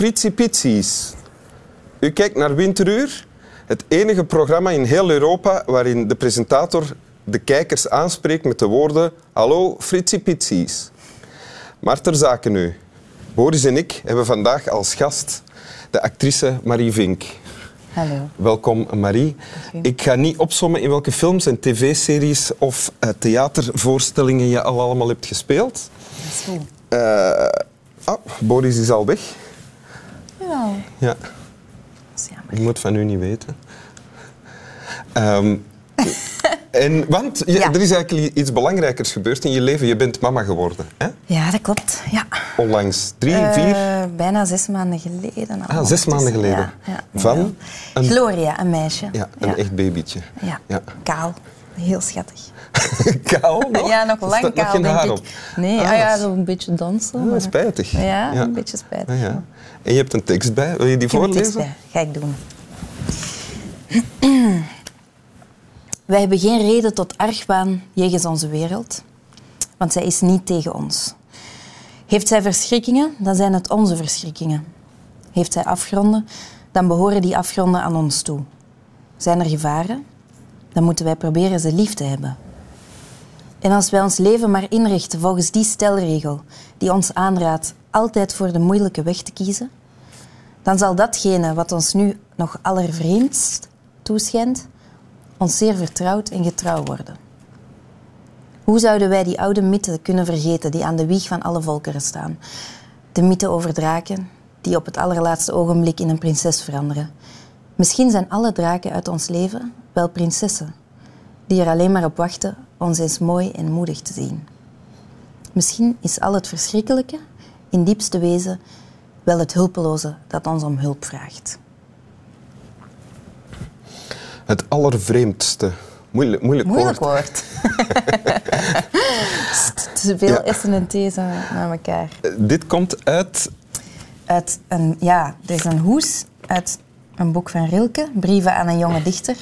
Fritsie Pitsies. U kijkt naar Winteruur, het enige programma in heel Europa waarin de presentator de kijkers aanspreekt met de woorden Hallo Fritsie Pitsies. Maar ter zake nu. Boris en ik hebben vandaag als gast de actrice Marie Vink. Hallo. Welkom Marie. Ik ga niet opsommen in welke films en tv-series of uh, theatervoorstellingen je al allemaal hebt gespeeld. Dat is goed. Uh, oh, Boris is al weg. Ja, Ja, dat is jammer. ik moet van u niet weten. Ehm, en, want je- Ja. er is eigenlijk iets belangrijkers gebeurd in je leven. Je bent mama geworden. Hè? Ja, dat klopt. Ja. Onlangs. Drie, Eh, vier? bijna zes maanden geleden. al Ah, zes maanden geleden. Ja, ja, Van? Een- Gloria, een meisje. Ja, een echt babytje. Ja. Ja. kaal. Heel schattig. Kaal nog? Ja, nog lang nog kaal, geen denk haar ik. op. Nee, Ah, ah, ja, is- zo'n beetje dansen. Ah, maar- spijtig. Ja, Ja. een beetje spijtig. Ah, ja. En je hebt een tekst bij. Wil je die Ik een voorlezen? bij. Ga ik doen. Wij hebben geen reden tot argwaan jegens onze wereld, want zij is niet tegen ons. Heeft zij verschrikkingen, dan zijn het onze verschrikkingen. Heeft zij afgronden, dan behoren die afgronden aan ons toe. Zijn er gevaren, dan moeten wij proberen ze lief te hebben. En als wij ons leven maar inrichten volgens die stelregel die ons aanraadt altijd voor de moeilijke weg te kiezen, dan zal datgene wat ons nu nog allervreemdst toeschijnt, ons zeer vertrouwd en getrouw worden. Hoe zouden wij die oude mythen kunnen vergeten die aan de wieg van alle volkeren staan? De mythe over draken, die op het allerlaatste ogenblik in een prinses veranderen. Misschien zijn alle draken uit ons leven wel prinsessen, die er alleen maar op wachten ons eens mooi en moedig te zien. Misschien is al het verschrikkelijke, in diepste wezen, wel het hulpeloze dat ons om hulp vraagt. Het allervreemdste. Moeilijk, moeilijk, Moeilijk woord. Te veel Ja. S'en en T's naar elkaar. Eh, Dit komt uit... Uit een, ja, er is een hoes uit een boek van Rilke, Brieven aan een jonge dichter.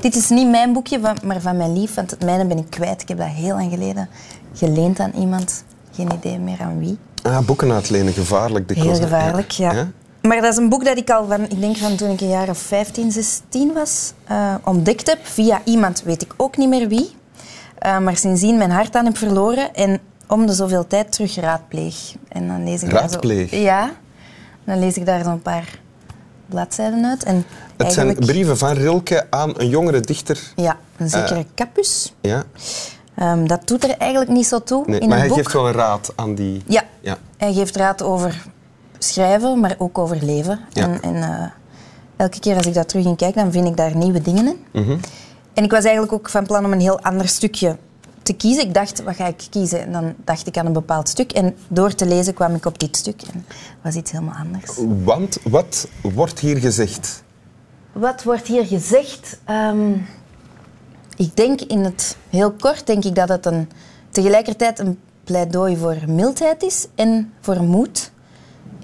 Dit is niet mijn boekje, van- maar van mijn lief, want het mijne ben ik kwijt. Ik heb dat heel lang geleden geleend aan iemand. Geen idee meer aan wie. Ah, boeken uitlenen, gevaarlijk Heel dikwijls. hè? gevaarlijk, ja. Maar dat is een boek dat ik al van, ik denk van toen ik een jaar of 15, 16 was, eh, ontdekt heb. Via iemand, weet ik ook niet meer wie. Eh, maar sindsdien mijn hart aan heb verloren en om de zoveel tijd terug raadpleeg. En dan lees ik Raadpleeg? Daar zo, ja. Dan lees ik daar zo'n paar bladzijden uit. En Het zijn brieven van Rilke aan een jongere dichter. Ja, een zekere Eh. Capus. Ja. Ehm, dat doet er eigenlijk niet zo toe Nee, in maar hij boek. geeft wel een raad aan die... Ja. Ja. Hij geeft raad over schrijven, maar ook over leven. Ja. En, en eh, elke keer als ik daar terug in kijk, dan vind ik daar nieuwe dingen in. Mhm. En ik was eigenlijk ook van plan om een heel ander stukje te kiezen. Ik dacht, wat ga ik kiezen? En dan dacht ik aan een bepaald stuk. En door te lezen kwam ik op dit stuk. En was iets helemaal anders. Want wat wordt hier gezegd? Wat wordt hier gezegd? Ehm, ik denk in het heel kort denk ik dat het een, tegelijkertijd een pleidooi voor mildheid is en voor moed.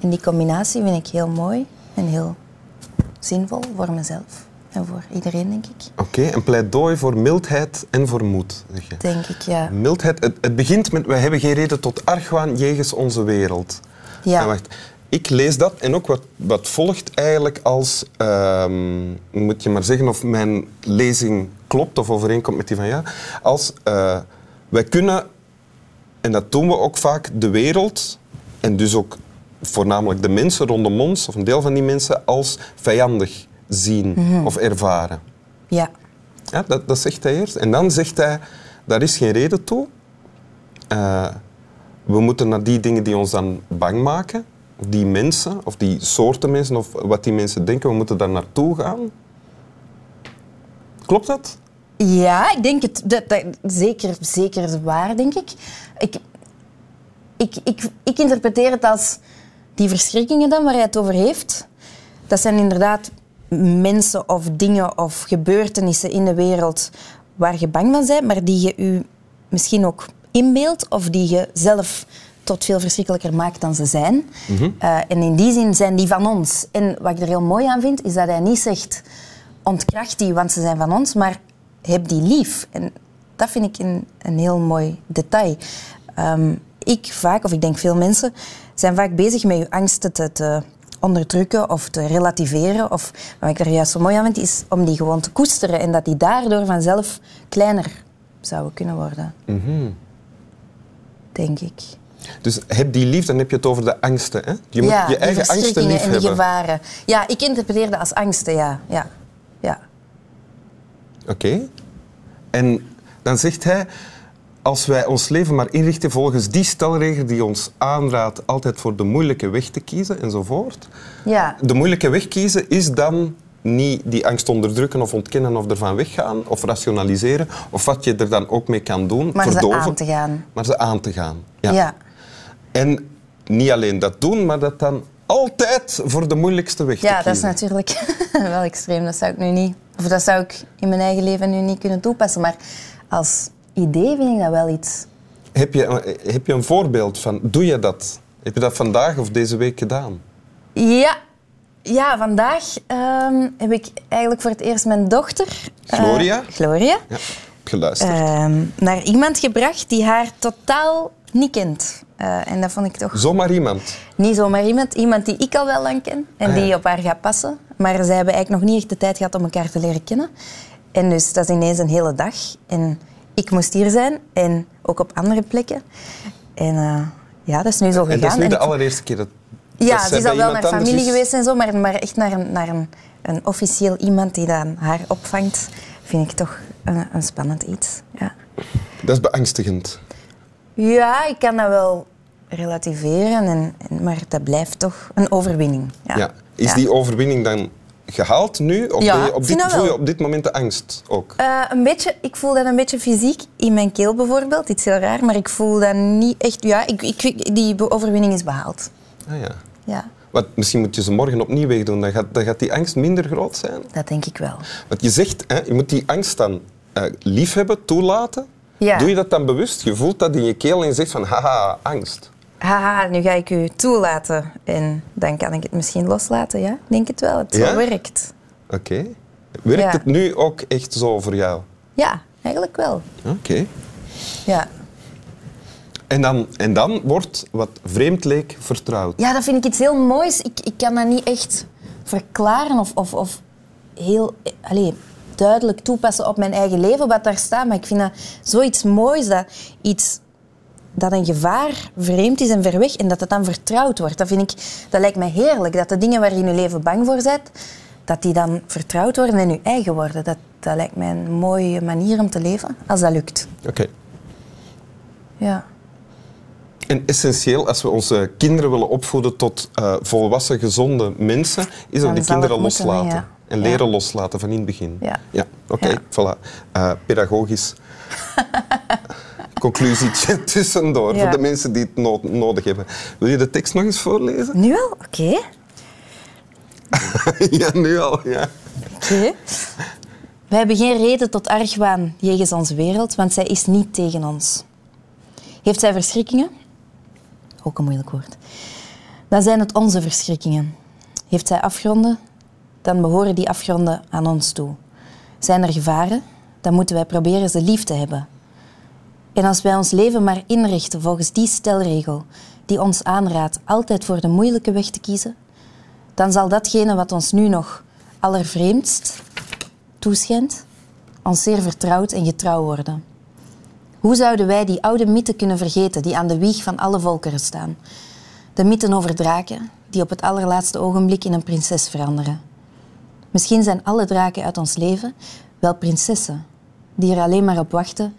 En die combinatie vind ik heel mooi en heel zinvol voor mezelf en voor iedereen, denk ik. Oké, een pleidooi voor mildheid en voor moed, zeg je. Denk ik, ja. Mildheid, het, het begint met wij hebben geen reden tot argwaan jegens onze wereld. Ja. En wacht, ik lees dat en ook wat, wat volgt eigenlijk als, ehm, moet je maar zeggen of mijn lezing klopt of overeenkomt met die van jou, als eh, wij kunnen, en dat doen we ook vaak, de wereld en dus ook voornamelijk de mensen rondom ons, of een deel van die mensen, als vijandig zien Mhm. of ervaren. Ja, Ja, dat, dat zegt hij eerst. En dan zegt hij, daar is geen reden toe. Eh, we moeten naar die dingen die ons dan bang maken, die mensen, of die soorten mensen, of wat die mensen denken, we moeten daar naartoe gaan. Klopt dat? Ja, ik denk het. Dat, zeker, zeker waar, denk ik. Ik, ik, ik. ik interpreteer het als die verschrikkingen dan waar hij het over heeft. Dat zijn inderdaad mensen of dingen of gebeurtenissen in de wereld waar je bang van bent, maar die je u misschien ook inbeeldt of die je zelf tot veel verschrikkelijker maakt dan ze zijn. Eh, en in die zin zijn die van ons. En wat ik er heel mooi aan vind, is dat hij niet zegt ontkracht die, want ze zijn van ons, maar heb die lief. En dat vind ik een, een heel mooi detail. Ehm, ik vaak, of ik denk veel mensen, zijn vaak bezig met je angsten te, te onderdrukken of te relativeren. Of wat ik er juist zo mooi aan vind, is om die gewoon te koesteren en dat die daardoor vanzelf kleiner zouden kunnen worden. Denk ik. Dus heb die lief, dan heb je het over de angsten. Hè? Je moet ja, je eigen angsten lief en die hebben. gevaren. Ja, ik interpreteer dat als angsten, ja. ja. ja. Oké. En dan zegt hij, als wij ons leven maar inrichten volgens die stelregel die ons aanraadt altijd voor de moeilijke weg te kiezen enzovoort. ja. De moeilijke weg kiezen is dan niet die angst onderdrukken of ontkennen of ervan weggaan of rationaliseren of wat je er dan ook mee kan doen. Maar ze aan te gaan. Maar ze aan te gaan. Ja. Ja. En niet alleen dat doen, maar dat dan altijd voor de moeilijkste weg te Ja, dat is natuurlijk wel extreem. Dat zou ik nu niet... Of dat zou ik in mijn eigen leven nu niet kunnen toepassen. Maar als idee vind ik dat wel iets... Heb je, heb je een voorbeeld van, doe je dat? Heb je dat vandaag of deze week gedaan? Ja, ja vandaag ehm, heb ik eigenlijk voor het eerst mijn dochter... eh, Gloria? Gloria. Ja, geluisterd. ehm, naar iemand gebracht die haar totaal niet kent. Eh, en dat vond ik toch Zomaar iemand. niet zomaar iemand. Iemand die ik al wel lang ken en Ah, ja. die op haar gaat passen. Maar zij hebben eigenlijk nog niet echt de tijd gehad om elkaar te leren kennen. En dus dat is ineens een hele dag. En ik moest hier zijn en ook op andere plekken. En eh, ja, dat is nu zo gegaan. En dat is nu de allereerste keer dat, ja, ze is al wel naar familie is. geweest en zo, maar, maar echt naar, een, naar een, een officieel iemand die dan haar opvangt, vind ik toch een, een spannend iets. Ja. Dat is beangstigend. Ja, ik kan dat wel relativeren, en, en- maar dat blijft toch een overwinning. Ja. Ja. Is die overwinning dan gehaald nu? Of Ja, je op dit, voel je op dit moment de angst ook? Eh, een beetje, ik voel dat een beetje fysiek in mijn keel bijvoorbeeld. Iets heel raar, maar ik voel dat niet echt... Ja, ik, ik, die overwinning is behaald. Ah, ja. Ja, Wat, misschien moet je ze morgen opnieuw wegdoen. Dan gaat, dan gaat die angst minder groot zijn. dat denk ik wel. Want je zegt, hè, je moet die angst dan eh, liefhebben, toelaten. Ja. Doe je dat dan bewust? Je voelt dat in je keel en je zegt van, haha, angst. Haha, nu ga ik u toelaten. En dan kan ik het misschien loslaten, ja? Denk het wel, het Ja? werkt. Oké. Werkt Ja. het nu ook echt zo voor jou? Ja, eigenlijk wel. Oké. Ja. En, dan, en dan wordt wat vreemd leek vertrouwd. ja, dat vind ik iets heel moois. Ik, ik kan dat niet echt verklaren of, of, of heel eh, allee, duidelijk toepassen op mijn eigen leven, wat daar staat. Maar ik vind dat zoiets moois, dat iets dat een gevaar vreemd is en ver weg en dat het dan vertrouwd wordt. Dat, vind ik, dat lijkt mij heerlijk. Dat de dingen waar je in je leven bang voor bent, dat die dan vertrouwd worden en je eigen worden. Dat, dat lijkt mij een mooie manier om te leven, als dat lukt. Oké. Ja. En essentieel, als we onze kinderen willen opvoeden tot eh, volwassen, gezonde mensen, is dat die kinderen moeten, loslaten. ja. En Ja. leren loslaten van in het begin. Ja. Ja, oké, voilà. Eh, pedagogisch. Conclusietje tussendoor, voor de mensen die het no- nodig hebben. Wil je de tekst nog eens voorlezen? Nu al? Oké. ja, nu al, ja. Oké. Wij hebben geen reden tot argwaan jegens onze wereld, want zij is niet tegen ons. Heeft zij verschrikkingen? Ook een moeilijk woord. Dan zijn het onze verschrikkingen. Heeft zij afgronden? Dan behoren die afgronden aan ons toe. Zijn er gevaren? Dan moeten wij proberen ze lief te hebben. En als wij ons leven maar inrichten volgens die stelregel die ons aanraadt altijd voor de moeilijke weg te kiezen, dan zal datgene wat ons nu nog allervreemdst toeschijnt, ons zeer vertrouwd en getrouw worden. Hoe zouden wij die oude mythen kunnen vergeten die aan de wieg van alle volkeren staan? De mythen over draken, die op het allerlaatste ogenblik in een prinses veranderen. Misschien zijn alle draken uit ons leven wel prinsessen, die er alleen maar op wachten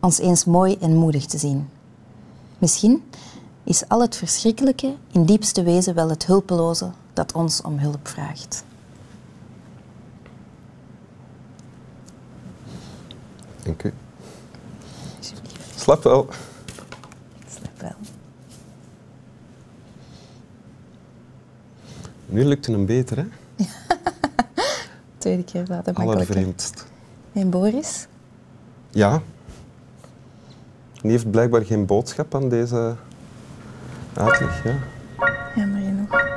ons eens mooi en moedig te zien. Misschien is al het verschrikkelijke in diepste wezen wel het hulpeloze dat ons om hulp vraagt. Dank u. Slap wel. Snap wel. Nu lukt het hem beter, hè? Tweede keer later makkelijker. Allervreemdst. En Boris? Ja. Die heeft blijkbaar geen boodschap aan deze uitleg, ja. Jammer genoeg.